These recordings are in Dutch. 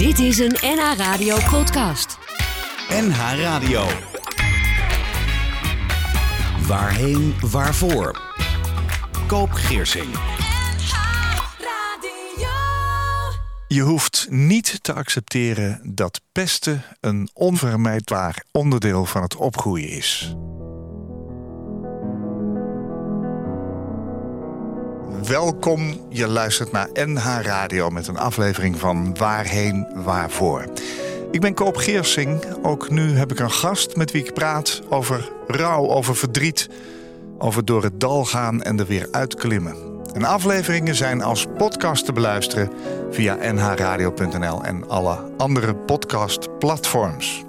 Dit is een NH Radio podcast. NH Radio. Waarheen, waarvoor? Koop Geersing. Je hoeft niet te accepteren dat pesten een onvermijdbaar onderdeel van het opgroeien is. Welkom, je luistert naar NH Radio met een aflevering van Waarheen, Waarvoor. Ik ben Koop Geersing. Ook nu heb ik een gast met wie ik praat over rouw, over verdriet, over door het dal gaan en er weer uitklimmen. En afleveringen zijn als podcast te beluisteren via nhradio.nl en alle andere podcastplatforms.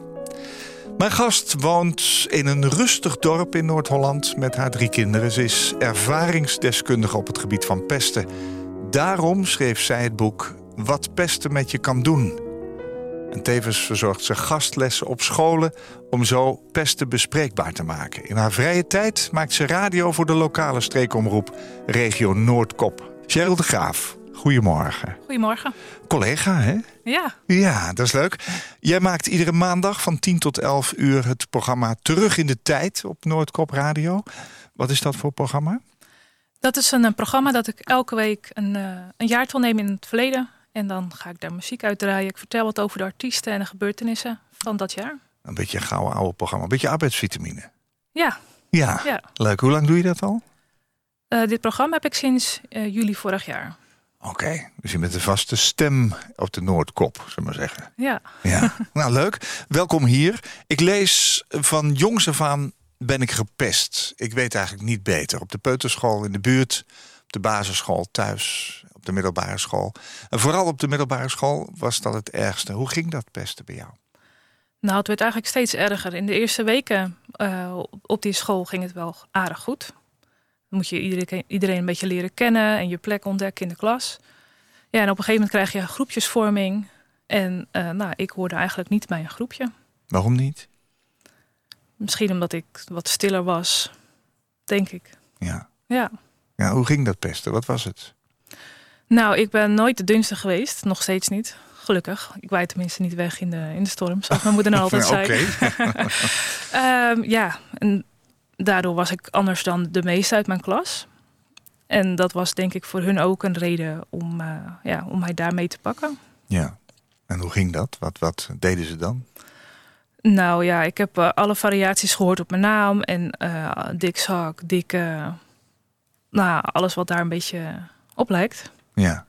Mijn gast woont in een rustig dorp in Noord-Holland met haar drie kinderen. Ze is ervaringsdeskundige op het gebied van pesten. Daarom schreef zij het boek Wat pesten met je kan doen. En tevens verzorgt ze gastlessen op scholen om zo pesten bespreekbaar te maken. In haar vrije tijd maakt ze radio voor de lokale streekomroep Regio Noordkop. Cheryl de Graaf, goedemorgen. Goedemorgen. Collega, hè? Ja, Ja, dat is leuk. Jij maakt iedere maandag van 10 tot 11 uur het programma Terug in de Tijd op Noordkop Radio. Wat is dat voor programma? dat is een, programma dat ik elke week een, eh, een jaartal neem in het verleden. En dan ga ik daar muziek uitdraaien. Ik vertel wat over de artiesten en de gebeurtenissen van dat jaar. Een beetje een gouden oude programma, een beetje arbeidsvitamine. Ja, Ja, ja. leuk. Hoe lang doe je dat al? Eh, dit programma heb ik sinds eh, juli vorig jaar. Oké, dus je bent een vaste stem op de Noordkop, zullen we maar zeggen. Ja, Ja, nou leuk. Welkom hier. Ik lees van jongs af aan ben ik gepest. Ik weet eigenlijk niet beter. Op de peuterschool in de buurt, op de basisschool thuis, op de middelbare school. En vooral op de middelbare school was dat het ergste. Hoe ging dat pesten bij jou? nou het werd eigenlijk steeds erger. In de eerste weken eh, op die school ging het wel aardig goed. Moet je iedereen, iedereen een beetje leren kennen en je plek ontdekken in de klas. Ja, en op een gegeven moment krijg je groepjesvorming. En eh, nou, ik hoorde eigenlijk niet bij een groepje. Waarom niet? Misschien omdat ik wat stiller was, denk ik. Ja. Ja. ja, hoe ging dat pesten? Wat was het? Nou, ik ben nooit de dunste geweest. Nog steeds niet. Gelukkig. Ik waai tenminste niet weg in de, in de storm, zoals mijn moeder nou altijd zei. Oké. Ehm, ja, en daardoor was ik anders dan de meeste uit mijn klas. En dat was denk ik voor hun ook een reden om, eh, ja, om mij daarmee te pakken. Ja. En hoe ging dat? Wat, wat deden ze dan? Nou ja, ik heb eh, alle variaties gehoord op mijn naam. En eh dik zak, dikke... nou, alles wat daar een beetje op lijkt. Ja.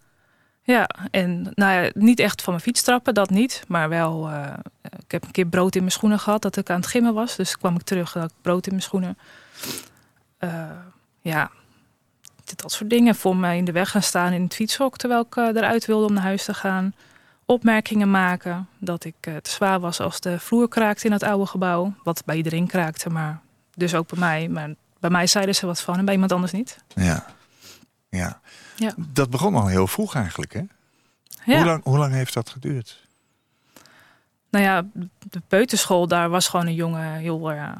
Ja, en nou ja, niet echt van mijn fiets trappen, dat niet. Maar wel, eh, ik heb een keer brood in mijn schoenen gehad dat ik aan het gimmen was. Dus kwam ik terug, had ik brood in mijn schoenen. Eh, ja, dat soort dingen. Voor mij in de weg gaan staan in het fietshok terwijl ik eh, eruit wilde om naar huis te gaan. Opmerkingen maken dat ik te zwaar was als de vloer kraakte in het oude gebouw. Wat bij iedereen kraakte, maar dus ook bij mij. Maar bij mij zeiden ze wat van en bij iemand anders niet. Ja. Ja. Ja. Dat begon al heel vroeg eigenlijk, hè? Ja. Hoe, lang, hoe lang heeft dat geduurd? Nou ja, de peuterschool, daar was gewoon een jongen heel eh,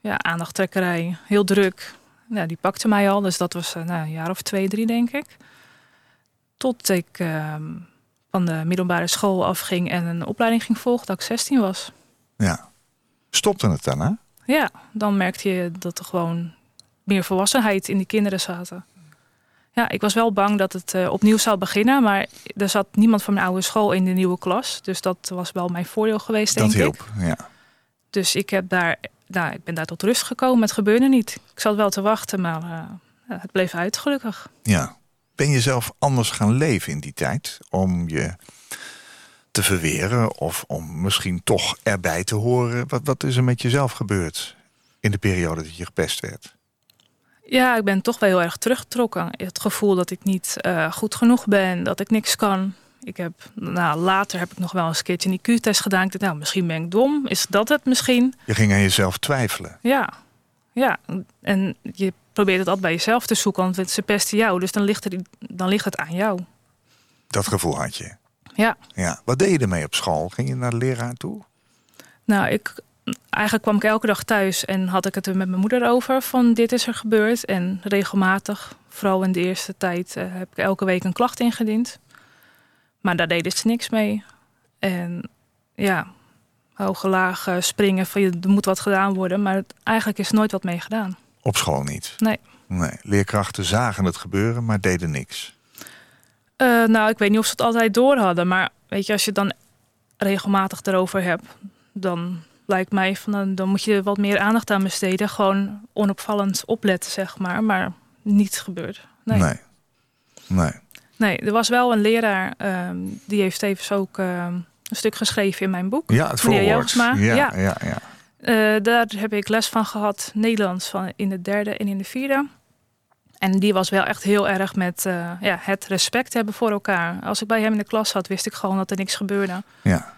ja, aandachttrekkerij, heel druk. Ja, die pakte mij al, dus dat was eh, nou, een jaar of twee, drie denk ik. Tot ik ehm, van de middelbare school afging en een opleiding ging volgen, dat ik 16 was. Ja. Stopte het dan, hè? Ja, dan merkte je dat er gewoon meer volwassenheid in die kinderen zaten. Ja, ik was wel bang dat het eh, opnieuw zou beginnen, maar er zat niemand van mijn oude school in de nieuwe klas. Dus dat was wel mijn voordeel geweest, denk dat ik. hielp, ja. Dus ik, heb daar, nou, ik ben daar tot rust gekomen. Het gebeurde niet. Ik zat wel te wachten, maar eh, het bleef uit, gelukkig. ja. Ben je zelf anders gaan leven in die tijd? Om je te verweren of om misschien toch erbij te horen? Wat, wat is er met jezelf gebeurd in de periode dat je gepest werd? Ja, ik ben toch wel heel erg teruggetrokken. Het gevoel dat ik niet eh, goed genoeg ben, dat ik niks kan. Ik heb, nou, later heb ik nog wel eens een keertje een IQ-test gedaan. Ik dacht, nou, misschien ben ik dom. Is dat het misschien? Je ging aan jezelf twijfelen. Ja, ja. En je probeert het altijd bij jezelf te zoeken, want ze pesten jou. Dus dan ligt, er, dan ligt het aan jou. Dat gevoel had je. Ja. Ja. Wat deed je ermee op school? Ging je naar de leraar toe? Nou, ik, eigenlijk kwam ik elke dag thuis en had ik het er met mijn moeder over van dit is er gebeurd. En regelmatig, vooral in de eerste tijd, eh, heb ik elke week een klacht ingediend. Maar daar deden ze niks mee. En ja, hoge laag eh, springen van je, er moet wat gedaan worden. Maar het, eigenlijk is nooit wat mee gedaan. Op school niet? Nee. Nee, leerkrachten zagen het gebeuren, maar deden niks. Eh, nou, ik weet niet of ze het altijd door hadden. Maar weet je, als je het dan regelmatig erover hebt, dan lijkt mij van dan, dan moet je wat meer aandacht aan besteden. Gewoon onopvallend opletten, zeg maar. Maar niet gebeurd. Nee. Nee. nee. Nee, er was wel een leraar ehm, die heeft tevens ook ehm, een stuk geschreven in mijn boek. Ja, het voorwoord. Ja, ja. ja, ja. Eh, daar heb ik les van gehad, Nederlands van in de derde en in de vierde. En die was wel echt heel erg met eh, ja, het respect hebben voor elkaar. Als ik bij hem in de klas zat, wist ik gewoon dat er niks gebeurde. ja.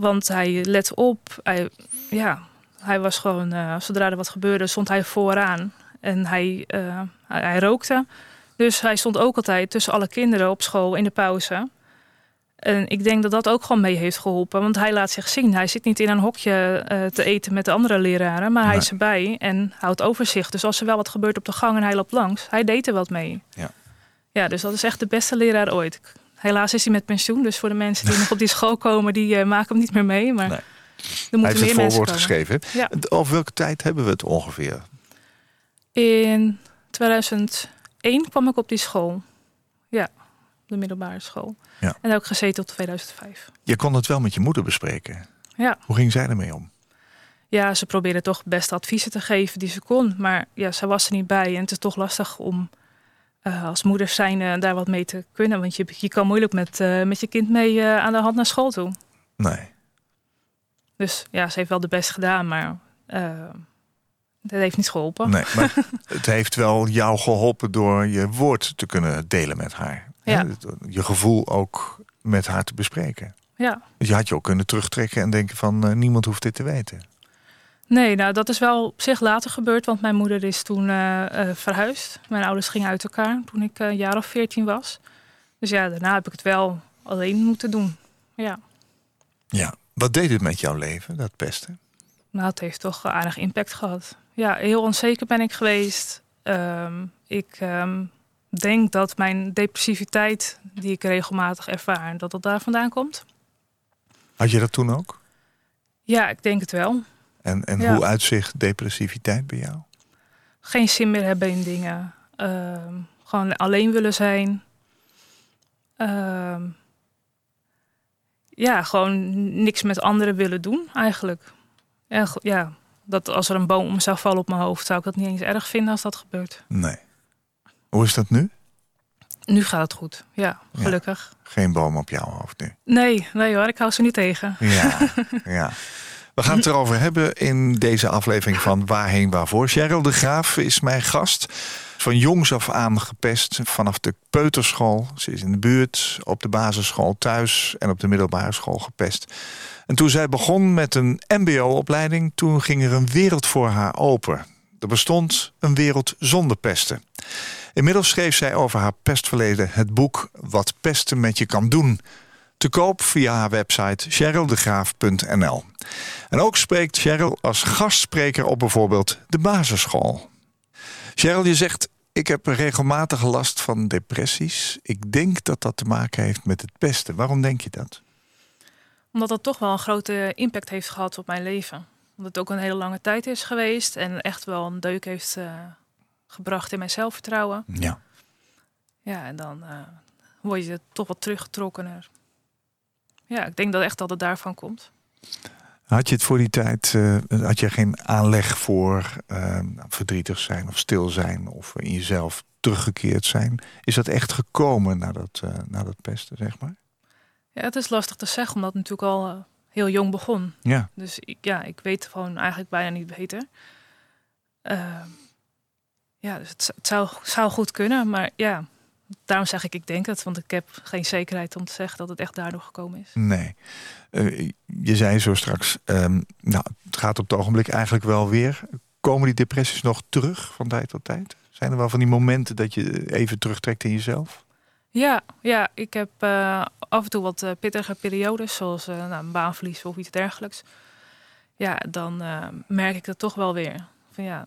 Want hij let op. Hij, ja, hij was gewoon, eh, zodra er wat gebeurde, stond hij vooraan. En hij, eh, hij, hij rookte. Dus hij stond ook altijd tussen alle kinderen op school in de pauze. En ik denk dat dat ook gewoon mee heeft geholpen. Want hij laat zich zien. Hij zit niet in een hokje eh, te eten met de andere leraren. Maar hij is erbij en houdt overzicht. Dus als er wel wat gebeurt op de gang en hij loopt langs, hij deed er wat mee. Ja. Ja, dus dat is echt de beste leraar ooit. Helaas is hij met pensioen. Dus voor de mensen die nog op die school komen, die eh, maken hem niet meer mee. Maar Nee. er Hij moeten heeft meer het voorwoord geschreven. Ja. Over welke tijd hebben we het ongeveer? In 2001 kwam ik op die school. Ja, de middelbare school. Ja. En daar heb ik gezeten tot 2005. Je kon het wel met je moeder bespreken. Ja. Hoe ging zij ermee om? ja, ze probeerde toch best adviezen te geven die ze kon. Maar ja, ze was er niet bij. En het is toch lastig om eh, als moeder zijn eh, daar wat mee te kunnen. Want je, je kan moeilijk met, eh, met je kind mee aan de hand naar school toe. Nee. Dus ja, ze heeft wel de best gedaan, maar dat heeft niet geholpen. nee maar het heeft wel jou geholpen door je woord te kunnen delen met haar. Ja. Je gevoel ook met haar te bespreken. Ja. Dus je had je ook kunnen terugtrekken en denken van niemand hoeft dit te weten. Nee, nou dat is wel op zich later gebeurd, want mijn moeder is toen eh, eh, verhuisd. Mijn ouders gingen uit elkaar toen ik eh, een jaar of veertien was. Dus ja, daarna heb ik het wel alleen moeten doen. Ja, Ja. Wat deed het met jouw leven, dat pesten? nou het heeft toch aardig impact gehad. Ja, heel onzeker ben ik geweest. Ehm, ik ehm, denk dat mijn depressiviteit, die ik regelmatig ervaar, dat dat daar vandaan komt. Had je dat toen ook? Ja, ik denk het wel. En, en Ja. hoe uitzicht depressiviteit bij jou? geen zin meer hebben in dingen. Ehm, gewoon alleen willen zijn. Ehm, ja, gewoon niks met anderen willen doen eigenlijk. En ja, dat als er een boom om zou vallen op mijn hoofd, zou ik dat niet eens erg vinden als dat gebeurt. Nee. Hoe is dat nu? Nu gaat het goed. Ja, Ja. gelukkig. Geen boom op jouw hoofd nu. Nee, nee hoor, ik hou ze niet tegen. Ja, ja. We gaan het erover hebben in deze aflevering van Waarheen Waarvoor. Cheryl de Graaf is mijn gast. Van jongs af aan gepest, vanaf de peuterschool. Ze is in de buurt, op de basisschool thuis en op de middelbare school gepest. En toen zij begon met een mbo-opleiding, toen ging er een wereld voor haar open. Er bestond een wereld zonder pesten. Inmiddels schreef zij over haar pestverleden het boek Wat pesten met je kan doen. Te koop via haar website cheryldegraaf.nl. En ook spreekt Cheryl als gastspreker op bijvoorbeeld de basisschool. Cheryl, je zegt, ik heb regelmatig last van depressies. Ik denk dat dat te maken heeft met het pesten. Waarom denk je dat? Omdat dat toch wel een grote impact heeft gehad op mijn leven. Omdat het ook een hele lange tijd is geweest en echt wel een deuk heeft eh, gebracht in mijn zelfvertrouwen. Ja. Ja, en dan eh, word je toch wat teruggetrokkener. Ja, ik denk dat echt dat het daarvan komt. Had je het voor die tijd, eh, had je geen aanleg voor eh, verdrietig zijn of stil zijn of in jezelf teruggekeerd zijn? Is dat echt gekomen na dat, eh, na dat pesten, zeg maar? Ja, het is lastig te zeggen, omdat het natuurlijk al heel jong begon. Ja. Dus ik, ja, ik weet gewoon eigenlijk bijna niet beter. Ehm, ja, dus het, het zou, zou goed kunnen, maar ja, daarom zeg ik ik denk het. Want ik heb geen zekerheid om te zeggen dat het echt daardoor gekomen is. Nee. Eh, je zei zo straks, ehm, nou, het gaat op het ogenblik eigenlijk wel weer. Komen die depressies nog terug van tijd tot tijd? Zijn er wel van die momenten dat je even terugtrekt in jezelf? Ja, ja ik heb eh, af en toe wat eh, pittige periodes, zoals nou, een baanverlies of iets dergelijks. Ja, dan merk ik dat toch wel weer. Van ja,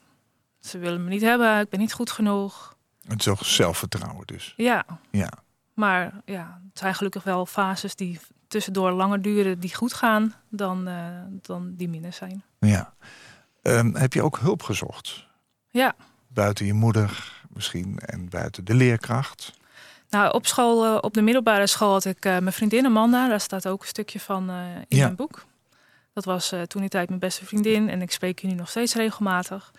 ze willen me niet hebben, ik ben niet goed genoeg. Het is ook zelfvertrouwen dus. Ja, Ja. maar ja, het zijn gelukkig wel fases die tussendoor langer duren die goed gaan dan, eh, dan die minder zijn. Ja. Ehm, heb je ook hulp gezocht? Ja. Buiten je moeder misschien en buiten de leerkracht? Nou, op school, eh, op de middelbare school had ik eh, mijn vriendin Amanda. Daar staat ook een stukje van in Ja. mijn boek. Dat was toen die tijd mijn beste vriendin en ik spreek hier nu nog steeds regelmatig.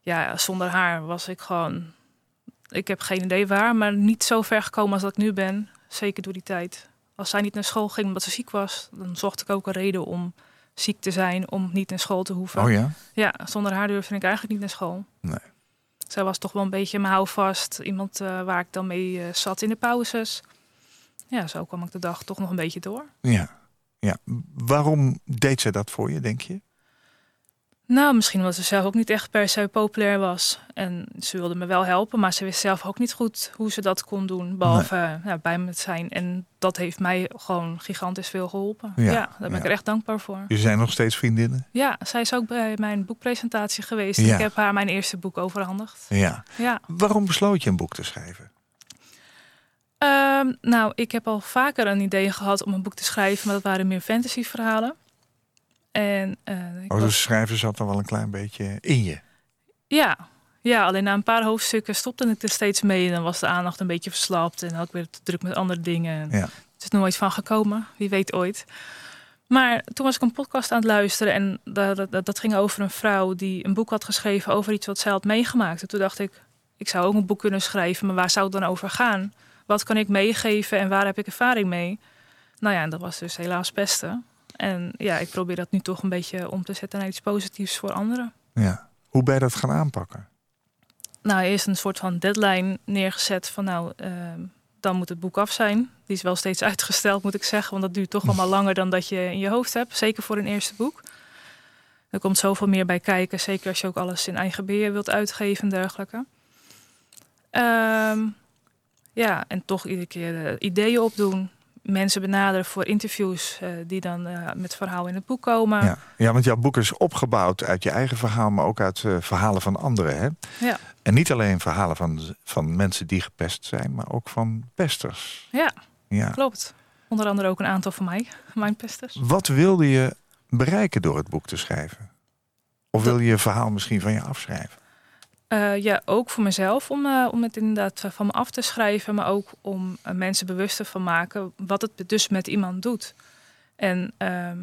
Ja, zonder haar was ik gewoon. Ik heb geen idee waar, maar niet zo ver gekomen als dat ik nu ben. Zeker door die tijd. Als zij niet naar school ging omdat ze ziek was, dan zocht ik ook een reden om ziek te zijn, om niet naar school te hoeven. Oh ja? Ja, zonder haar durfde ik eigenlijk niet naar school. Nee. Zij was toch wel een beetje mijn houvast. Iemand eh, waar ik dan mee eh, zat in de pauzes. Ja, zo kwam ik de dag toch nog een beetje door. Ja. ja. Waarom deed zij dat voor je, denk je? Nou, misschien omdat ze zelf ook niet echt per se populair was. En ze wilde me wel helpen, maar ze wist zelf ook niet goed hoe ze dat kon doen. Behalve eh, ja, bij me te zijn. En dat heeft mij gewoon gigantisch veel geholpen. Ja, Ja, daar ben ik er echt dankbaar voor. Je zijn nog steeds vriendinnen? Ja, zij is ook bij mijn boekpresentatie geweest. Ja. Ik heb haar mijn eerste boek overhandigd. Ja. Ja. Waarom besloot je een boek te schrijven? Ehm, nou, ik heb al vaker een idee gehad om een boek te schrijven, maar dat waren meer fantasyverhalen. En ik Oh, was- dus schrijven zat dan wel een klein beetje in je. ja, ja, alleen na een paar hoofdstukken stopte ik er steeds mee. En dan was de aandacht een beetje verslapt en had ik weer te druk met andere dingen. Ja. Het is nooit van gekomen, wie weet ooit. Maar toen was ik een podcast aan het luisteren en dat, dat, dat ging over een vrouw die een boek had geschreven over iets wat zij had meegemaakt. En toen dacht ik, ik zou ook een boek kunnen schrijven, maar waar zou het dan over gaan? Wat kan ik meegeven en waar heb ik ervaring mee? Nou ja, en dat was dus helaas pesten. En ja, ik probeer dat nu toch een beetje om te zetten naar iets positiefs voor anderen. ja. Hoe ben je dat gaan aanpakken? Nou, eerst een soort van deadline neergezet van nou, ehm, dan moet het boek af zijn. Die is wel steeds uitgesteld, moet ik zeggen. Want dat duurt toch allemaal langer dan dat je in je hoofd hebt. Zeker voor een eerste boek. Er komt zoveel meer bij kijken. Zeker als je ook alles in eigen beheer wilt uitgeven en dergelijke. Ehm, ja, en toch iedere keer eh, ideeën opdoen. Mensen benaderen voor interviews eh, die dan eh, met verhaal in het boek komen. Ja. ja, want jouw boek is opgebouwd uit je eigen verhaal, maar ook uit eh, verhalen van anderen. Hè? Ja. En niet alleen verhalen van, van mensen die gepest zijn, maar ook van pesters. Ja. Ja. Klopt. Onder andere ook een aantal van mij, mijn pesters. Wat wilde je bereiken door het boek te schrijven? Of wil je je verhaal misschien van je afschrijven? Eh, ja, ook voor mezelf om, eh, om het inderdaad van me af te schrijven, maar ook om eh, mensen bewust te van maken wat het dus met iemand doet. En ehm,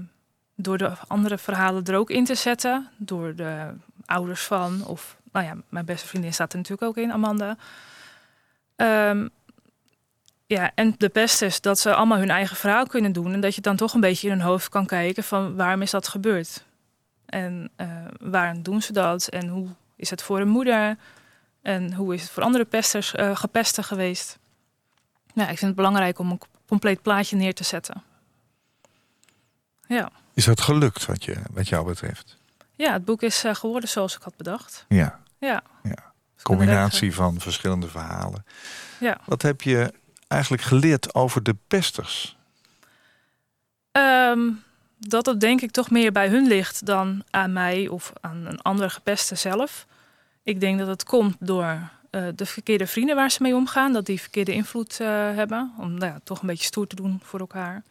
door de andere verhalen er ook in te zetten, door de ouders van, of nou ja, mijn beste vriendin staat er natuurlijk ook in, Amanda. Ehm, ja, en de beste is dat ze allemaal hun eigen verhaal kunnen doen en dat je dan toch een beetje in hun hoofd kan kijken van waarom is dat gebeurd? En waarom doen ze dat? En hoe is het voor een moeder? En hoe is het voor andere pesters, eh, gepesten geweest? Ja, ik vind het belangrijk om een compleet plaatje neer te zetten. Ja, Is dat gelukt wat, je, wat jou betreft? ja het boek is eh, geworden zoals ik had bedacht. Ja, Ja. Ja. Dus combinatie van verschillende verhalen. Ja. Wat heb je eigenlijk geleerd over de pesters? Ehm, dat het denk ik toch meer bij hun ligt dan aan mij of aan een andere gepeste zelf. Ik denk dat het komt door eh, de verkeerde vrienden waar ze mee omgaan. Dat die verkeerde invloed eh, hebben. Om nou ja, toch een beetje stoer te doen voor elkaar.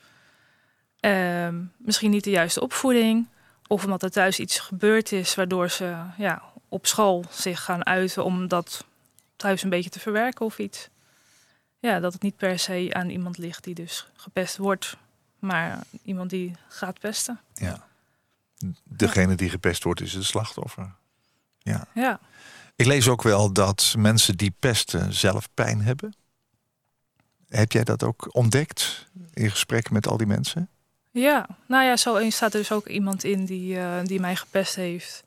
Ehm, misschien niet de juiste opvoeding. Of omdat er thuis iets gebeurd is waardoor ze ja, op school zich gaan uiten om dat thuis een beetje te verwerken of iets. Ja, dat het niet per se aan iemand ligt die dus gepest wordt, maar iemand die gaat pesten. Ja. Degene die gepest wordt is het slachtoffer. Ja. Ja, Ik lees ook wel dat mensen die pesten zelf pijn hebben. Heb jij dat ook ontdekt in gesprekken met al die mensen? ja. nou ja, zo eens staat er dus ook iemand in die, eh, die mij gepest heeft.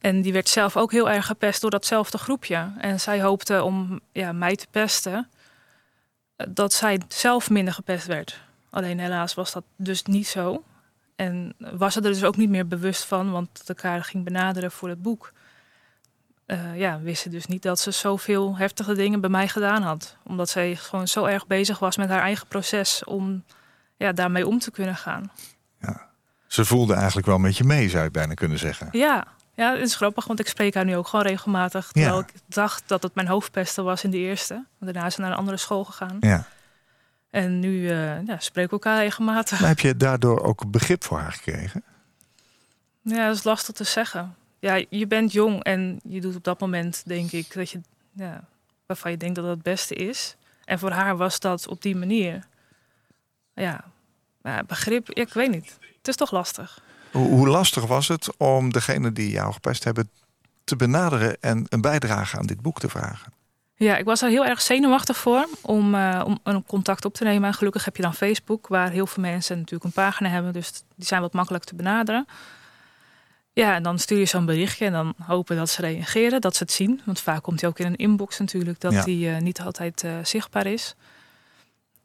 En die werd zelf ook heel erg gepest door datzelfde groepje. En zij hoopte om ja, mij te pesten, eh, dat zij zelf minder gepest werd. Alleen helaas was dat dus niet zo. En was ze er dus ook niet meer bewust van, want elkaar ging benaderen voor het boek. Eh, ja, wist ze dus niet dat ze zoveel heftige dingen bij mij gedaan had. Omdat zij gewoon zo erg bezig was met haar eigen proces om ja, daarmee om te kunnen gaan. Ze voelde eigenlijk wel met je mee, zou je bijna kunnen zeggen. Ja, ja, het is grappig, want ik spreek haar nu ook gewoon regelmatig. Terwijl ik dacht dat het mijn hoofdpesten was in de eerste. Want daarna is ze naar een andere school gegaan. Ja. En nu uh, ja, spreken we elkaar regelmatig. Maar heb je daardoor ook begrip voor haar gekregen? Ja, dat is lastig te zeggen. Ja, je bent jong en je doet op dat moment, denk ik, dat je, ja, waarvan je denkt dat het het beste is. En voor haar was dat op die manier. Ja, ja begrip, ik weet niet. Het is toch lastig. Hoe, hoe lastig was het om degene die jou gepest hebben te benaderen en een bijdrage aan dit boek te vragen? Ja, ik was er heel erg zenuwachtig voor om, uh, om een contact op te nemen. En gelukkig heb je dan Facebook, waar heel veel mensen natuurlijk een pagina hebben. Dus die zijn wat makkelijk te benaderen. Ja, en dan stuur je zo'n berichtje en dan hopen dat ze reageren, dat ze het zien. Want vaak komt hij ook in een inbox natuurlijk, dat die uh, niet altijd uh, zichtbaar is.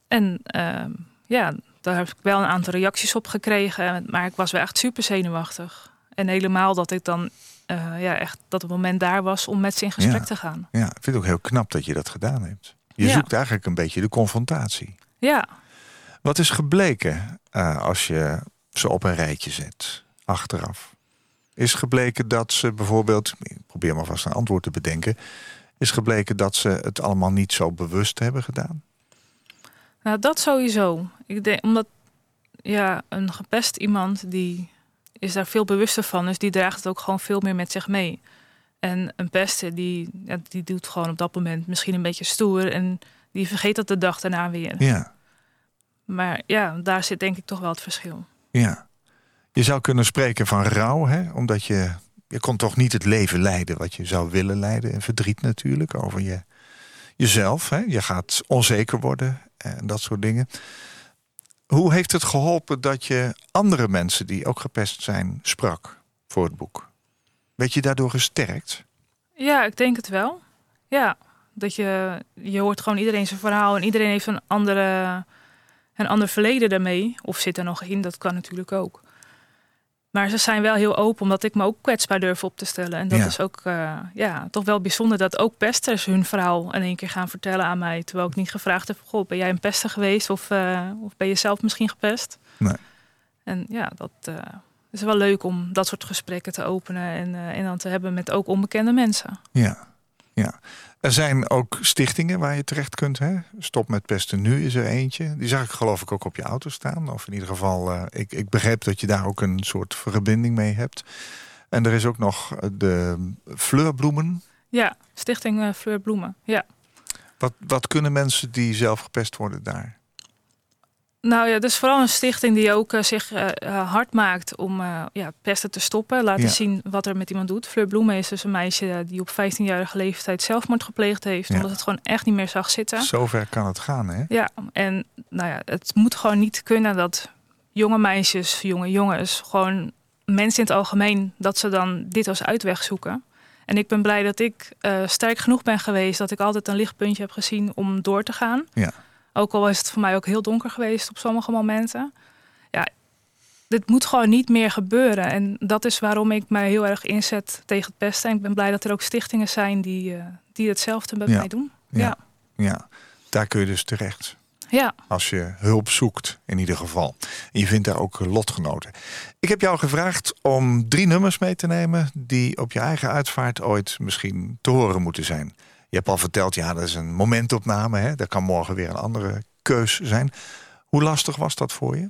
En ehm, ja, daar heb ik wel een aantal reacties op gekregen. Maar ik was wel echt super zenuwachtig. En helemaal dat ik dan uh, ja, echt dat het moment daar was om met ze in gesprek te gaan. Ja, ik vind het ook heel knap dat je dat gedaan hebt. Je zoekt eigenlijk een beetje de confrontatie. Ja. Wat is gebleken uh, als je ze op een rijtje zet, achteraf? Is gebleken dat ze bijvoorbeeld, ik probeer maar vast een antwoord te bedenken, is gebleken dat ze het allemaal niet zo bewust hebben gedaan? Nou, dat sowieso. Ik denk, omdat ja, een gepest iemand die is daar veel bewuster van. Dus die draagt het ook gewoon veel meer met zich mee. En een pester, die, die doet gewoon op dat moment misschien een beetje stoer. En die vergeet dat de dag daarna weer. Ja. Maar ja, daar zit denk ik toch wel het verschil. Ja. Je zou kunnen spreken van rouw, hè? omdat je, je kon toch niet het leven leiden wat je zou willen leiden. En verdriet natuurlijk over je, jezelf. Hè? Je gaat onzeker worden en dat soort dingen. Hoe heeft het geholpen dat je andere mensen die ook gepest zijn sprak voor het boek? Werd je daardoor gesterkt? Ja, ik denk het wel. Ja, dat je, je hoort gewoon iedereen zijn verhaal en iedereen heeft een, andere, een ander verleden daarmee. Of zit er nog in, dat kan natuurlijk ook. Maar ze zijn wel heel open, omdat ik me ook kwetsbaar durf op te stellen. En dat is ook uh, ja, toch wel bijzonder dat ook pesters hun verhaal in één keer gaan vertellen aan mij. Terwijl ik niet gevraagd heb: Goh, ben jij een pester geweest of, uh, of ben je zelf misschien gepest? Nee. En ja, dat uh, is wel leuk om dat soort gesprekken te openen en, en dan te hebben met ook onbekende mensen. Ja, ja. Er zijn ook stichtingen waar je terecht kunt. Hè? Stop met pesten nu is er eentje. Die zag ik geloof ik ook op je auto staan. Of in ieder geval, uh, ik, ik begreep dat je daar ook een soort verbinding mee hebt. En er is ook nog de Fleurbloemen. Ja, Stichting uh, Fleurbloemen, ja. Wat, wat kunnen mensen die zelf gepest worden daar? Nou ja, dus vooral een stichting die ook uh, zich uh, hard maakt om uh, ja, pesten te stoppen. Laten ja. zien wat er met iemand doet. Fleur Bloemen is dus een meisje die op 15-jarige leeftijd zelfmoord gepleegd heeft. Ja. Omdat het gewoon echt niet meer zag zitten. Zover kan het gaan, hè? Ja, en nou ja, het moet gewoon niet kunnen dat jonge meisjes, jonge jongens, gewoon mensen in het algemeen, dat ze dan dit als uitweg zoeken. En ik ben blij dat ik sterk genoeg ben geweest dat ik altijd een lichtpuntje heb gezien om door te gaan. Ja. Ook al is het voor mij ook heel donker geweest op sommige momenten. Ja, dit moet gewoon niet meer gebeuren. En dat is waarom ik mij heel erg inzet tegen het pesten. En ik ben blij dat er ook stichtingen zijn die, uh, die hetzelfde bij ja. mij doen. Ja. ja. Ja. daar kun je dus terecht. Ja. Als je hulp zoekt, in ieder geval. En je vindt daar ook lotgenoten. Ik heb jou gevraagd om drie nummers mee te nemen... die op je eigen uitvaart ooit misschien te horen moeten zijn. Je hebt al verteld, ja, dat is een momentopname. Hè? Dat kan morgen weer een andere keus zijn. Hoe lastig was dat voor je?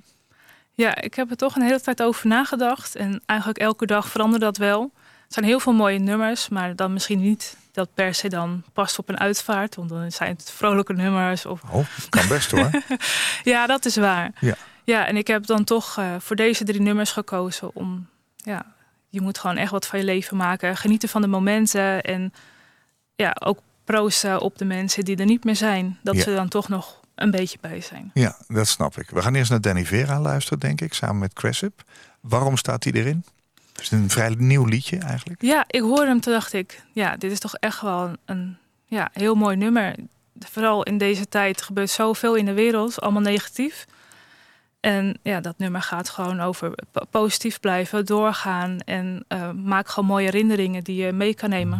Ja, ik heb er toch een hele tijd over nagedacht. En eigenlijk elke dag veranderde dat wel. Het zijn heel veel mooie nummers, maar dan misschien niet dat per se dan past op een uitvaart. Want dan zijn het vrolijke nummers. Of... Oh, kan best hoor. ja, dat is waar. Ja. ja, en ik heb dan toch uh, voor deze drie nummers gekozen om... Ja, je moet gewoon echt wat van je leven maken. Genieten van de momenten en ja, ook proosten op de mensen die er niet meer zijn. Dat Ja. ze dan toch nog een beetje bij zijn. Ja, dat snap ik. We gaan eerst naar Danny Vera luisteren, denk ik, samen met Cressip. Waarom staat hij erin? Het is een vrij nieuw liedje eigenlijk. Ja, ik hoorde hem, toen dacht ik, ja, dit is toch echt wel een, ja, heel mooi nummer. Vooral in deze tijd gebeurt zoveel in de wereld, allemaal negatief. En ja, dat nummer gaat gewoon over po- positief blijven, doorgaan en eh, maak gewoon mooie herinneringen die je mee kan nemen.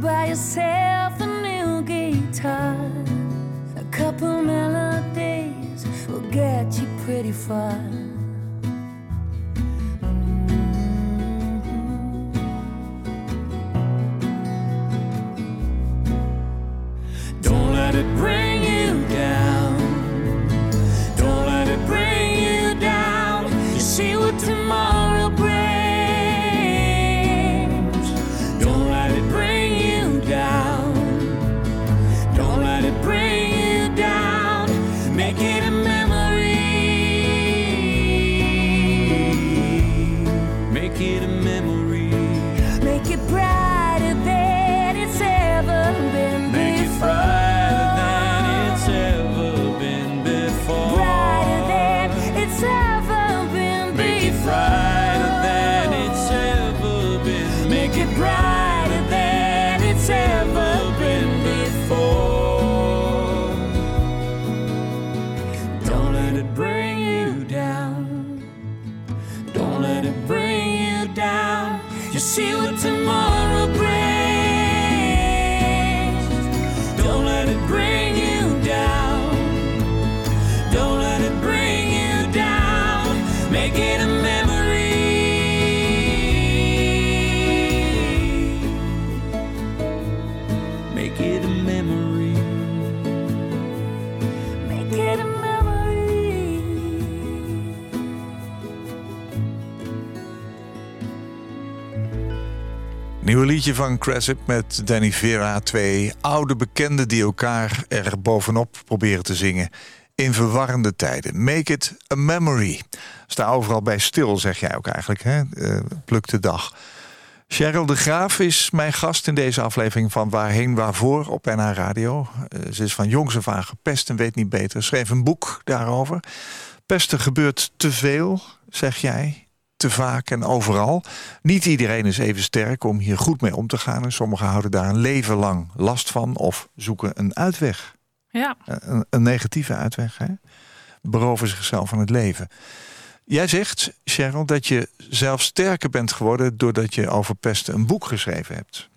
Buy yourself a new guitar. A couple melodies will get you pretty far. Nieuwe liedje van Cresip met Danny Vera. Twee oude bekenden die elkaar er bovenop proberen te zingen. In verwarrende tijden. Make it a memory. Sta overal bij stil, zeg jij ook eigenlijk. Hè? Eh, pluk de dag. Cheryl de Graaf is mijn gast in deze aflevering van Waarheen Waarvoor op NH Radio. Eh, ze is van jongs af aan gepest en weet niet beter. Schreef een boek daarover. Pesten gebeurt te veel, zeg jij. Te vaak en overal. Niet iedereen is even sterk om hier goed mee om te gaan. En sommigen houden daar een leven lang last van of zoeken een uitweg. Ja, Een, een negatieve uitweg. Hè? Beroven zichzelf van het leven. Jij zegt, Cheryl, dat je zelf sterker bent geworden... doordat je over pesten een boek geschreven hebt.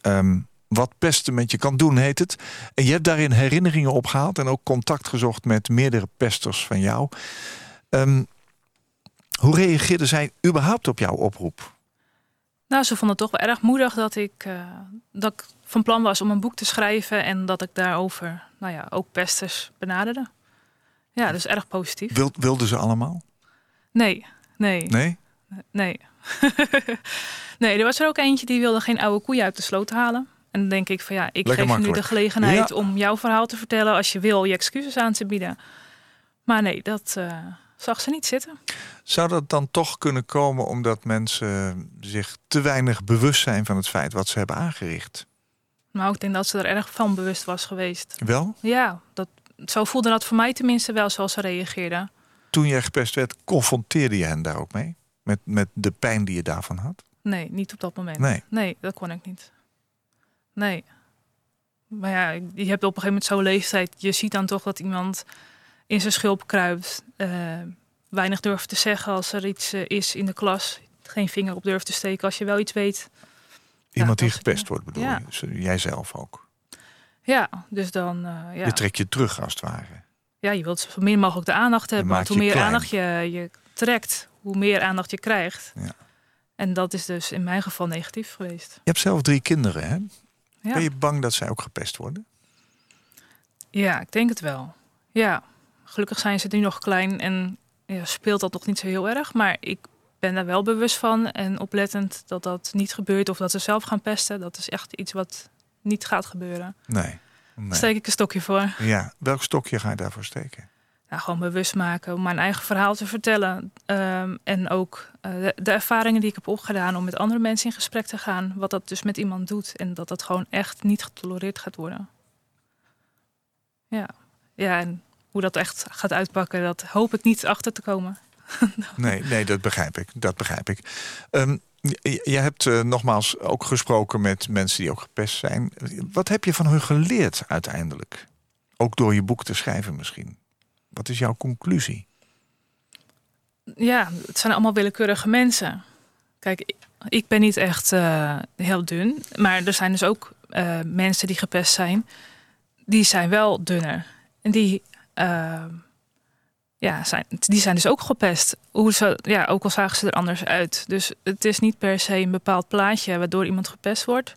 Ehm, wat pesten met je kan doen, heet het. En je hebt daarin herinneringen opgehaald... en ook contact gezocht met meerdere pesters van jou. Ehm, hoe reageerden zij überhaupt op jouw oproep? nou, ze vonden het toch wel erg moedig dat ik, eh, dat ik van plan was om een boek te schrijven en dat ik daarover, nou ja, ook pesters benaderde. Ja, dus erg positief. Wil, wilden ze allemaal? Nee, nee, Nee? nee. nee, er was er ook eentje die wilde geen oude koeien uit de sloot halen. En dan denk ik van ja, ik Lekker geef je nu makkelijk. de gelegenheid Ja. om jouw verhaal te vertellen als je wil, je excuses aan te bieden. Maar nee, dat eh, zag ze niet zitten. Zou dat dan toch kunnen komen omdat mensen zich te weinig bewust zijn van het feit wat ze hebben aangericht? Maar ik denk dat ze er erg van bewust was geweest. Wel, Ja, dat, zo voelde dat voor mij tenminste wel zoals ze reageerde. toen jij gepest werd, confronteerde je hen daar ook mee? Met, met de pijn die je daarvan had? Nee, niet op dat moment. Nee. Nee, dat kon ik niet. Nee. Maar ja, je hebt op een gegeven moment zo'n leeftijd. Je ziet dan toch dat iemand in zijn schulp kruipt. eh, weinig durft te zeggen als er iets eh, is in de klas. geen vinger op durft te steken als je wel iets weet. Iemand die gepest wordt, bedoel Ja. je? Dus, Jijzelf ook. Ja, dus dan, eh, ja. Je trekt je terug als het ware. ja, je wilt zo min mogelijk de aandacht hebben. Want hoe meer klein. aandacht je, je trekt, hoe meer aandacht je krijgt. Ja. En dat is dus in mijn geval negatief geweest. Je hebt zelf drie kinderen, hè? Ja. Ben je bang dat zij ook gepest worden? Ja, ik denk het wel. Ja, gelukkig zijn ze nu nog klein en ja, speelt dat nog niet zo heel erg. Maar ik ben daar wel bewust van en oplettend dat dat niet gebeurt of dat ze zelf gaan pesten. Dat is echt iets wat niet gaat gebeuren. Nee. Daar nee. steek ik een stokje voor. Ja, welk stokje ga je daarvoor steken? Nou, gewoon bewust maken om mijn eigen verhaal te vertellen. Ehm, en ook eh, de, de ervaringen die ik heb opgedaan om met andere mensen in gesprek te gaan. Wat dat dus met iemand doet. En dat dat gewoon echt niet getolereerd gaat worden. Ja, ja en hoe dat echt gaat uitpakken, dat hoop ik niet achter te komen. Nee, nee, dat begrijp ik. Dat begrijp ik. Ehm, je, hebt eh, nogmaals ook gesproken met mensen die ook gepest zijn. Wat heb je van hun geleerd uiteindelijk? Ook door je boek te schrijven misschien. Wat is jouw conclusie? Ja, het zijn allemaal willekeurige mensen. Kijk, ik- ik ben niet echt eh, heel dun. Maar er zijn dus ook eh, mensen die gepest zijn. Die zijn wel dunner. En die, eh, ja, die zijn dus ook gepest. Hoe ja, ook al zagen ze er anders uit. Dus het is niet per se een bepaald plaatje waardoor iemand gepest wordt.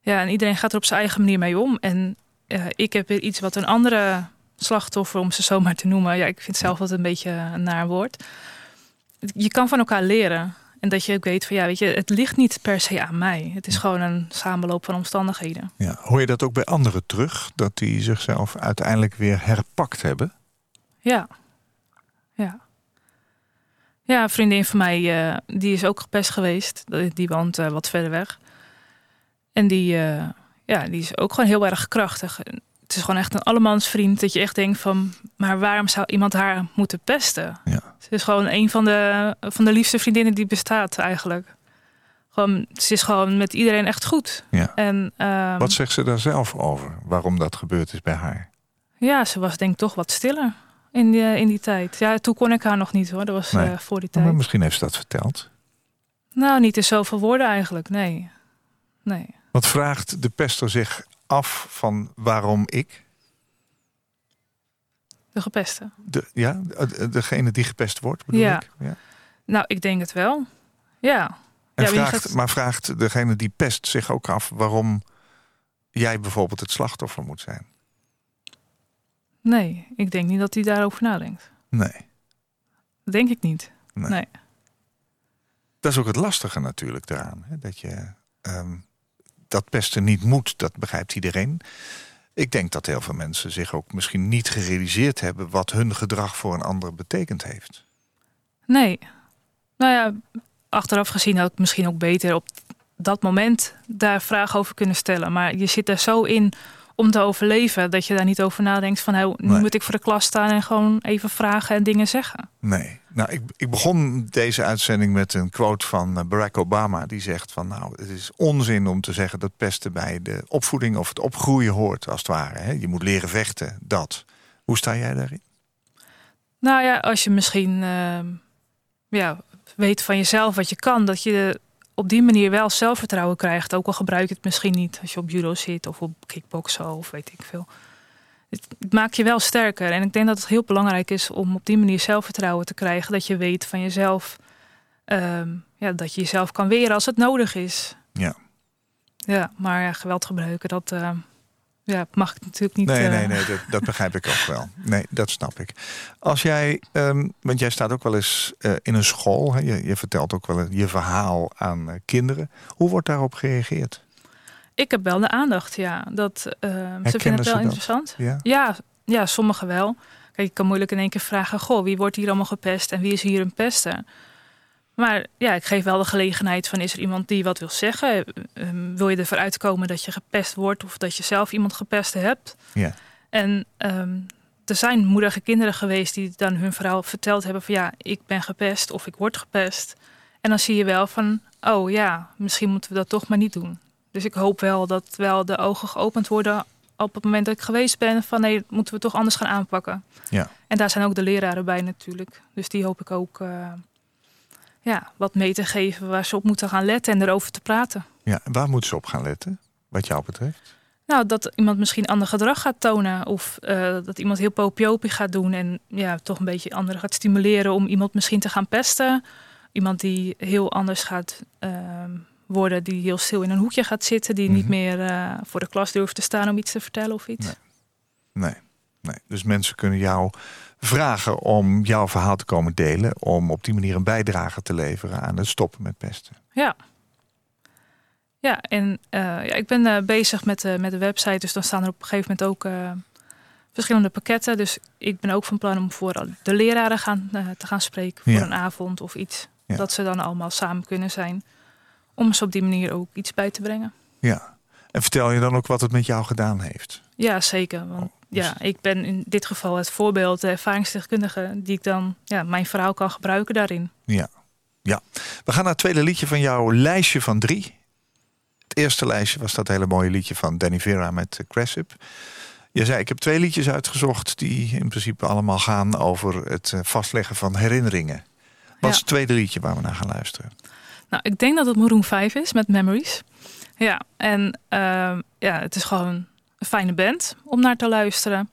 Ja, en iedereen gaat er op zijn eigen manier mee om. En eh, ik heb weer iets wat een andere slachtoffer, om ze zo maar te noemen. Ja, ik vind zelf dat een beetje een naar woord. Je kan van elkaar leren. En dat je ook weet van ja, weet je, het ligt niet per se aan mij. Het is gewoon een samenloop van omstandigheden. Ja, hoor je dat ook bij anderen terug? Dat die zichzelf uiteindelijk weer herpakt hebben? Ja. Ja. Ja, een vriendin van mij, eh, die is ook gepest geweest. Die- woont eh, wat verder weg. En die, eh, ja, die is ook gewoon heel erg krachtig. Het is gewoon echt een allemansvriend. Dat je echt denkt van, maar waarom zou iemand haar moeten pesten? Ja. Ze is gewoon een van de, van de liefste vriendinnen die bestaat eigenlijk. Gewoon, ze is gewoon met iedereen echt goed. Ja. En, ehm, Wat zegt ze daar zelf over? Waarom dat gebeurd is bij haar? Ja, ze was denk ik toch wat stiller in die, in die tijd. Ja, toen kon ik haar nog niet hoor. Dat was Nee. eh, voor die Maar tijd. misschien heeft ze dat verteld. Nou, niet in zoveel woorden eigenlijk, nee. Nee. Wat vraagt de pester zich af van waarom ik? De gepeste. De, ja, de- degene die gepest wordt, bedoel Ja. ik? Ja. Nou, ik denk het wel. Ja. En Ja, wie vraagt, gaat- Maar vraagt degene die pest zich ook af waarom jij bijvoorbeeld het slachtoffer moet zijn? Nee, ik denk niet dat hij daarover nadenkt. Nee. Dat denk ik niet. Nee. Nee. Dat is ook het lastige natuurlijk daaraan. Hè? Dat je ehm, dat pesten niet moet, dat begrijpt iedereen. Ik denk dat heel veel mensen zich ook misschien niet gerealiseerd hebben wat hun gedrag voor een ander betekend heeft. Nee. Nou ja, achteraf gezien had ik misschien ook beter op dat moment daar vragen over kunnen stellen. Maar je zit er zo in om te overleven dat je daar niet over nadenkt van nou, nu Nee. moet ik voor de klas staan en gewoon even vragen en dingen zeggen. Nee. Nou, ik, ik begon deze uitzending met een quote van eh, Barack Obama. Die zegt van nou, het is onzin om te zeggen dat pesten bij de opvoeding of het opgroeien hoort, als het ware. Hè? Je moet leren vechten, dat. Hoe sta jij daarin? Nou ja, als je misschien ehm, ja, weet van jezelf wat je kan, dat je op die manier wel zelfvertrouwen krijgt. Ook al gebruik je het misschien niet als je op judo zit of op kickboksen of weet ik veel. Het, maakt je wel sterker. En ik denk dat het heel belangrijk is om op die manier zelfvertrouwen te krijgen. Dat je weet van jezelf ehm, ja, dat je jezelf kan weren als het nodig is. Ja. Ja, maar ja, geweld gebruiken, dat ehm, ja, mag ik natuurlijk niet. Nee, eh, nee, nee, dat, dat begrijp ik ook wel. Nee, dat snap ik. Als jij, ehm, want jij staat ook wel eens eh, in een school, hè? Je, je vertelt ook wel je verhaal aan eh, kinderen. Hoe wordt daarop gereageerd? Ik heb wel de aandacht, ja. Dat, ze vinden het wel dat? interessant. Ja? Ja, ja, sommigen wel. Kijk, ik kan moeilijk in één keer vragen: Goh, wie wordt hier allemaal gepest en wie is hier een pester? Maar ja, ik geef wel de gelegenheid van: is er iemand die wat wil zeggen? Ehm, wil je ervoor uitkomen dat je gepest wordt of dat je zelf iemand gepest hebt? Ja. En ehm, er zijn moedige kinderen geweest die dan hun verhaal verteld hebben: van ja, ik ben gepest of ik word gepest. En dan zie je wel van: oh ja, misschien moeten we dat toch maar niet doen. Dus ik hoop wel dat wel de ogen geopend worden op het moment dat ik geweest ben van nee, moeten we toch anders gaan aanpakken. Ja. En daar zijn ook de leraren bij natuurlijk. Dus die hoop ik ook eh, ja, wat mee te geven waar ze op moeten gaan letten en erover te praten. Ja, waar moeten ze op gaan letten, wat jou betreft? Nou, dat iemand misschien ander gedrag gaat tonen. Of eh, dat iemand heel popiopie gaat doen. En ja, toch een beetje anderen gaat stimuleren om iemand misschien te gaan pesten. Iemand die heel anders gaat ehm, worden. Die heel stil in een hoekje gaat zitten. Die niet Mhm. meer eh, voor de klas durft te staan om iets te vertellen of iets. Nee. Nee, nee. Dus mensen kunnen jou vragen om jouw verhaal te komen delen. Om op die manier een bijdrage te leveren aan het stoppen met pesten. Ja. Ja, en eh, ja, ik ben eh, bezig met, eh, met de website. Dus dan staan er op een gegeven moment ook verschillende pakketten. Dus ik ben ook van plan om voor de leraren gaan, te gaan spreken. Voor Ja. een avond of iets. Ja. Dat ze dan allemaal samen kunnen zijn. Om ze op die manier ook iets bij te brengen. Ja. En vertel je dan ook wat het met jou gedaan heeft? Ja, zeker. Want Ja, ik ben in dit geval het voorbeeld, de ervaringsdeskundige, die ik dan ja, mijn verhaal kan gebruiken daarin. Ja. ja. We gaan naar het tweede liedje van jouw lijstje van drie. Het eerste lijstje was dat hele mooie liedje van Danny Vera met uh, Cressip. Je zei, ik heb twee liedjes uitgezocht die in principe allemaal gaan over het eh, vastleggen van herinneringen. Wat is het tweede liedje waar we naar gaan luisteren? Nou, ik denk dat het Maroon 5 is met Memories. Ja, en ehm, ja, het is gewoon een fijne band om naar te luisteren.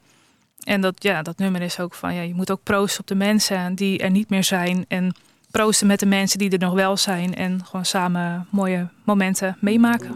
En dat, ja, dat nummer is ook van, ja, je moet ook proosten op de mensen die er niet meer zijn. En proosten met de mensen die er nog wel zijn. En gewoon samen mooie momenten meemaken.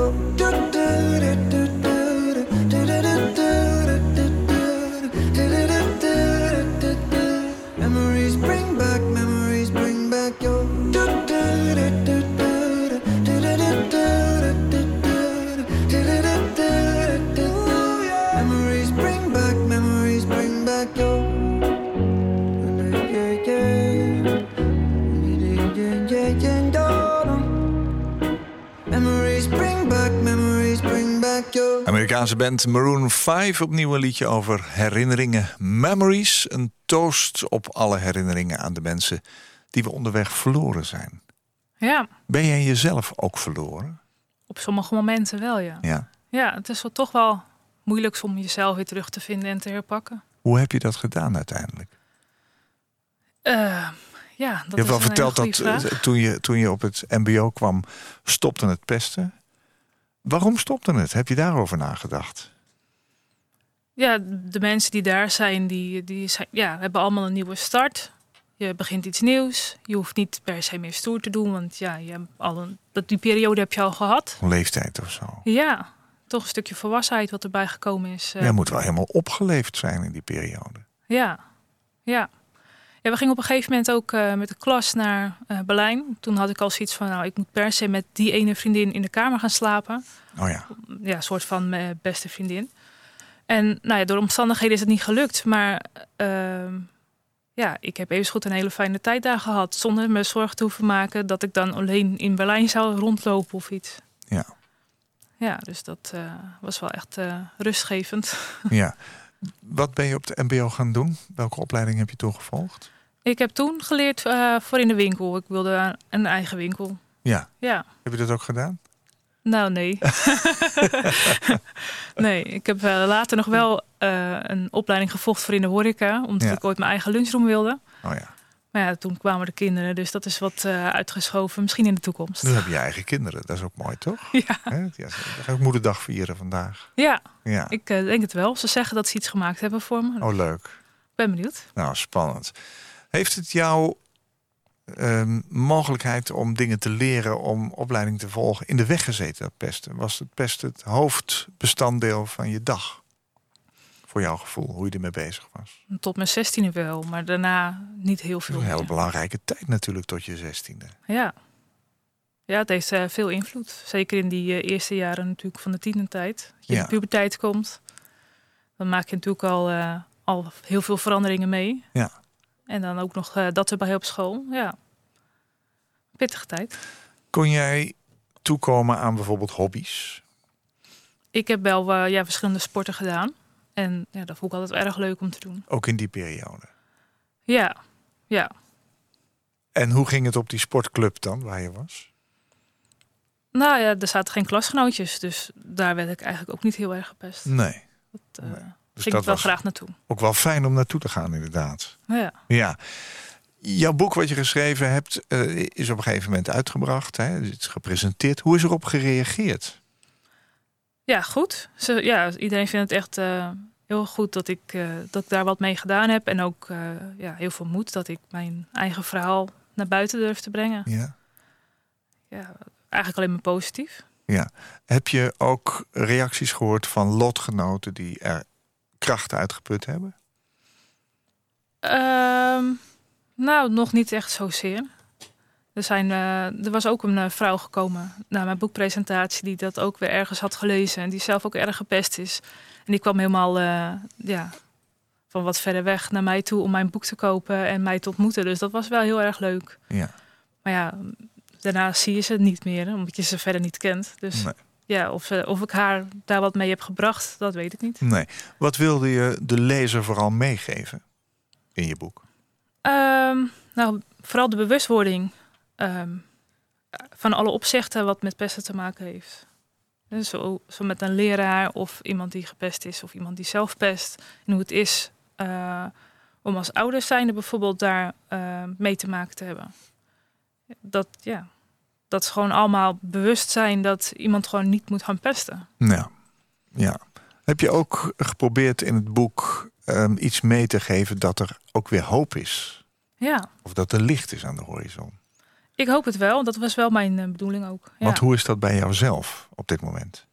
Amerikaanse band Maroon 5, opnieuw een liedje over herinneringen. Memories, een toast op alle herinneringen aan de mensen die we onderweg verloren zijn. Ja, Ben jij jezelf ook verloren? op sommige momenten wel, ja. Ja. Ja, het is wel toch wel moeilijk om jezelf weer terug te vinden en te herpakken. Hoe heb je dat gedaan uiteindelijk? Eh, Ja, dat je hebt wel verteld dat vraag. eh, toen je, toen je op het mbo kwam, stopte het pesten. Waarom stopte het? Heb je daarover nagedacht? Ja, de mensen die daar zijn, die, die zijn, ja, hebben allemaal een nieuwe start. Je begint iets nieuws. Je hoeft niet per se meer stoer te doen, want ja, je hebt al een, dat, die periode heb je al gehad. Leeftijd of zo? Ja, toch een stukje volwassenheid wat erbij gekomen is. eh. Jij moet wel helemaal opgeleefd zijn in die periode. Ja, ja. Ja, we gingen op een gegeven moment ook eh, met de klas naar eh, Berlijn. Toen had ik al zoiets van, nou, ik moet per se met die ene vriendin in de kamer gaan slapen. Oh ja, Ja, een soort van mijn beste vriendin. En nou ja, door omstandigheden is het niet gelukt. Maar ehm, ja, ik heb even goed een hele fijne tijd daar gehad. Zonder me zorgen te hoeven maken dat ik dan alleen in Berlijn zou rondlopen of iets. ja, Ja, dus dat eh, was wel echt eh, rustgevend. ja. Wat ben je op de mbo gaan doen? Welke opleiding heb je toen gevolgd? Ik heb toen geleerd eh, voor in de winkel. Ik wilde een eigen winkel. Ja, Ja, heb je dat ook gedaan? nou nee. nee, ik heb eh, later nog wel eh, een opleiding gevolgd voor in de horeca. Omdat Ja. ik ooit mijn eigen lunchroom wilde. Oh ja, Maar ja, toen kwamen de kinderen. Dus dat is wat eh, uitgeschoven. Misschien in de toekomst. nu heb je eigen kinderen. Dat is ook mooi, toch? Ja, Hè? Ja, we gaan ook moederdag vieren vandaag. ja Ja, ik eh, denk het wel. Ze zeggen dat ze iets gemaakt hebben voor me. oh leuk. Ik ben benieuwd. Nou, spannend. Heeft het jou ehm, mogelijkheid om dingen te leren, om opleiding te volgen, in de weg gezeten, dat pesten? Was het pesten het hoofdbestanddeel van je dag? Voor jouw gevoel, hoe je ermee bezig was? Tot mijn zestiende wel. Maar daarna niet heel veel een hele belangrijke tijd natuurlijk tot je zestiende. Ja. Ja, het heeft eh, veel invloed. Zeker in die eh, eerste jaren natuurlijk van de tienertijd. Dat je Ja. in de puberteit komt. Dan maak je natuurlijk al, eh, al heel veel veranderingen mee. Ja. En dan ook nog dat erbij op school. Ja. Pittige tijd. Kon jij toekomen aan bijvoorbeeld hobby's? Ik heb wel ja, verschillende sporten gedaan. En ja, dat vond ik altijd erg leuk om te doen. Ook in die periode. Ja, ja. En hoe ging het op die sportclub dan, waar je was? Nou ja, er zaten geen klasgenootjes. Dus daar werd ik eigenlijk ook niet heel erg gepest. Nee. Dat, eh, Nee. Dus ging dat ik wel graag naartoe. ook wel fijn om naartoe te gaan, inderdaad. Ja. Ja. Jouw boek wat je geschreven hebt, eh, is op een gegeven moment uitgebracht. Hè? Het is gepresenteerd. Hoe is erop gereageerd? Ja, goed. Ze, ja, iedereen vindt het echt eh, heel goed dat ik, eh, dat ik daar wat mee gedaan heb. En ook eh, ja, heel veel moed dat ik mijn eigen verhaal naar buiten durf te brengen. Ja. Ja, eigenlijk alleen maar positief. Heb je ook reacties gehoord van lotgenoten die er kracht uitgeput hebben? Ehm, nou, nog niet echt zozeer. Er, zijn, eh, er was ook een eh, vrouw gekomen naar mijn boekpresentatie die dat ook weer ergens had gelezen en die zelf ook erg gepest is. En die kwam helemaal eh, ja, van wat verder weg naar mij toe om mijn boek te kopen en mij te ontmoeten. Dus dat was wel heel erg leuk. Ja. Maar ja, daarna zie je ze niet meer, hè, omdat je ze verder niet kent. Dus Nee. ja, of, ze- of ik haar daar wat mee heb gebracht, dat weet ik niet. Nee. Wat wilde je de lezer vooral meegeven in je boek? Ehm, nou, vooral de bewustwording ehm, van alle opzichten wat met pesten te maken heeft. Dus zo, zo met een leraar of iemand die gepest is of iemand die zelf pest. En hoe het is eh, om als ouders zijnde bijvoorbeeld daar eh, mee te maken te hebben. Dat, ja, dat is gewoon allemaal bewust zijn dat iemand gewoon niet moet gaan pesten. Ja. ja. Heb je ook geprobeerd in het boek ehm, iets mee te geven dat er ook weer hoop is? Ja, Of dat er licht is aan de horizon? Ik hoop het wel. Dat was wel mijn eh, bedoeling ook. Ja. Want hoe is dat bij jouzelf op dit moment?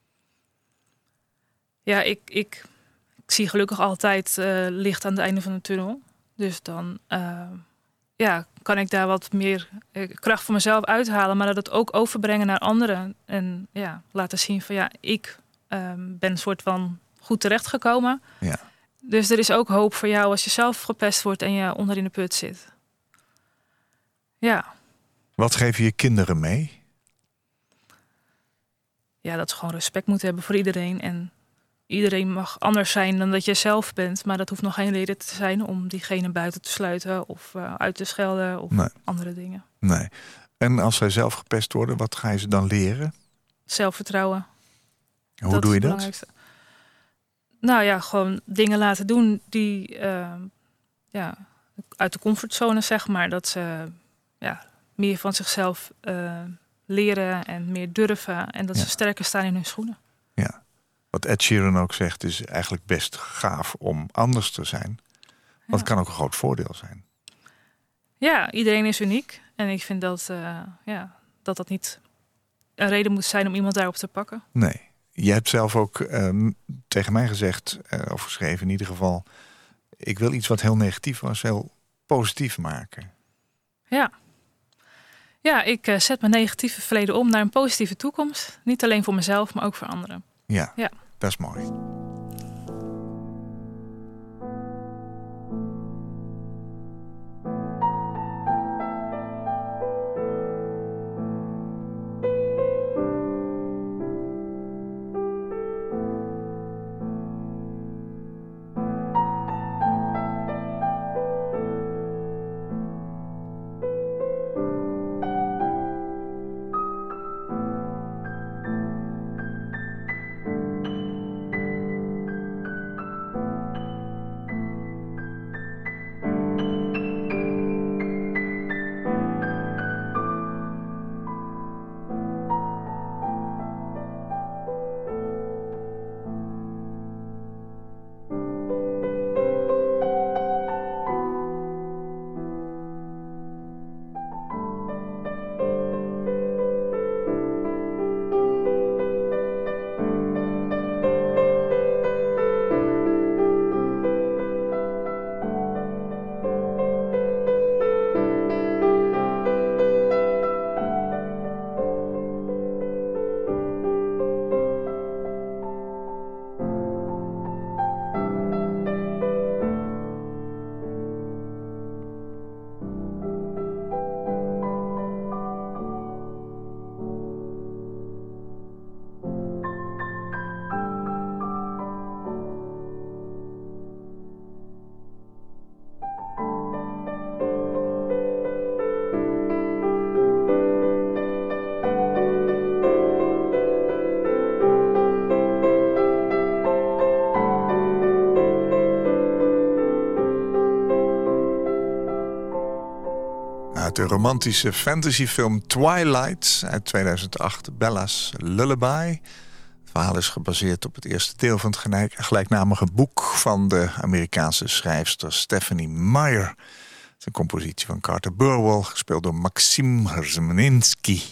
Ja, ik, ik, ik zie gelukkig altijd eh, licht aan het einde van de tunnel. Dus dan eh, ja, kan ik daar wat meer kracht voor mezelf uithalen, maar dat ook overbrengen naar anderen. En ja, laten zien van ja, ik ehm, ben een soort van goed terechtgekomen. Ja. Dus er is ook hoop voor jou als je zelf gepest wordt en je onder in de put zit. Ja, Wat geef je je kinderen mee? ja, dat ze gewoon respect moeten hebben voor iedereen. En iedereen mag anders zijn dan dat je zelf bent. Maar dat hoeft nog geen reden te zijn om diegene buiten te sluiten of eh, uit te schelden of Nee. andere dingen. Nee. En als zij zelf gepest worden, wat ga je ze dan leren? Zelfvertrouwen. Hoe dat doe je dat? Nou ja, gewoon dingen laten doen die, eh, ja, uit de comfortzone, zeg maar. Dat ze ja, meer van zichzelf eh, leren en meer durven. En dat Ja. ze sterker staan in hun schoenen. Ja. Wat Ed Sheeran ook zegt, is eigenlijk best gaaf om anders te zijn. Want het kan ook een groot voordeel zijn. Ja, iedereen is uniek. En ik vind dat eh, ja, dat, dat niet een reden moet zijn om iemand daarop te pakken. Nee. Je hebt zelf ook ehm, tegen mij gezegd, eh, of geschreven in ieder geval... ik wil iets wat heel negatief was, heel positief maken. Ja. Ja, ik eh, zet mijn negatieve verleden om naar een positieve toekomst. Niet alleen voor mezelf, maar ook voor anderen. Ja, Ja. dat is mooi. Romantische fantasyfilm Twilight uit 2008, Bella's Lullaby. Het verhaal is gebaseerd op het eerste deel van het gelijk- gelijknamige boek van de Amerikaanse schrijfster Stephanie Meyer. Het is een compositie van Carter Burwell, gespeeld door Maxim Herzmaninski.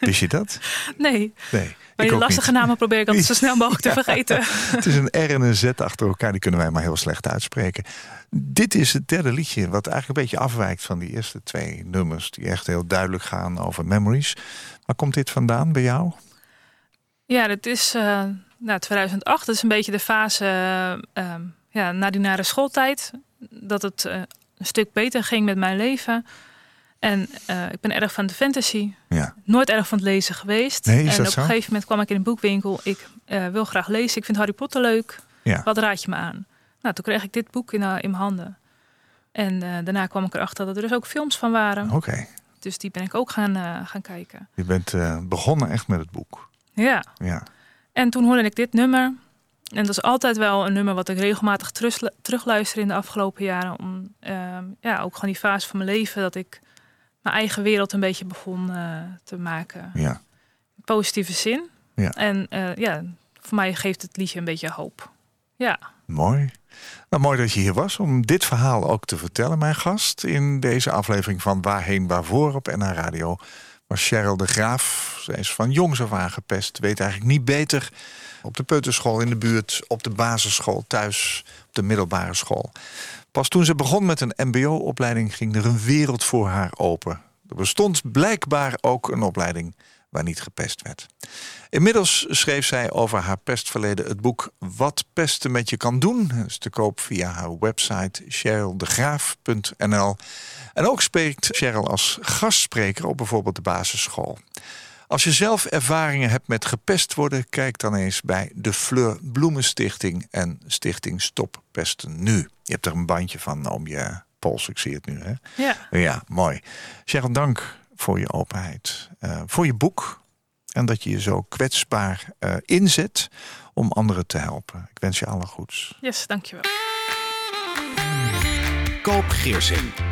Wist je dat? Nee, Nee. maar die lastige niet. namen probeer ik altijd zo snel mogelijk te vergeten. Het is een R en een Z achter elkaar, die kunnen wij maar heel slecht uitspreken. Dit is het derde liedje, wat eigenlijk een beetje afwijkt van die eerste twee nummers, die echt heel duidelijk gaan over memories. Waar komt dit vandaan bij jou? Ja, dat is eh nou, 2008. Dat is een beetje de fase eh, ehm, ja, na die nare schooltijd. Dat het eh, een stuk beter ging met mijn leven. En eh, ik ben erg van de fantasy. Ja, Nooit erg van het lezen geweest. Nee, is en op zo? een gegeven moment kwam ik in een boekwinkel. Ik eh, wil graag lezen. Ik vind Harry Potter leuk. ja. Wat raad je me aan? Nou, toen kreeg ik dit boek in, eh, in mijn handen. En daarna kwam ik erachter dat er dus ook films van waren. Oké. Dus die ben ik ook gaan, gaan kijken. Je bent begonnen echt met het boek. Ja. Ja, En toen hoorde ik dit nummer. En dat is altijd wel een nummer wat ik regelmatig terug, terugluister in de afgelopen jaren. Om ehm, ja, ook gewoon die fase van mijn leven dat ik mijn eigen wereld een beetje begon eh, te maken. ja. Positieve zin. Ja. En eh, ja, voor mij geeft het liedje een beetje hoop. Ja, Mooi. Nou, mooi dat je hier was om dit verhaal ook te vertellen, mijn gast. In deze aflevering van Waarheen Waarvoor op NH Radio was Cheryl de Graaf. Zij is van jongs af aan gepest, weet eigenlijk niet beter. Op de peuterschool in de buurt, op de basisschool, thuis, op de middelbare school. Pas toen ze begon met een mbo-opleiding ging er een wereld voor haar open. Er bestond blijkbaar ook een opleiding waar niet gepest werd. Inmiddels schreef zij over haar pestverleden het boek Wat pesten met je kan doen. Dat is te koop via haar website cheryldegraaf.nl. En ook spreekt Cheryl als gastspreker op bijvoorbeeld de basisschool. Als je zelf ervaringen hebt met gepest worden, kijk dan eens bij de Fleur Bloemenstichting en Stichting Stop Pesten Nu. Je hebt er een bandje van om je pols, ik zie het nu. Hè? ja. Ja, mooi. Cheryl, dank voor je openheid, eh, voor je boek. En dat je je zo kwetsbaar eh, inzet om anderen te helpen. Ik wens je alle goeds. yes, dankjewel. Koop Geersing.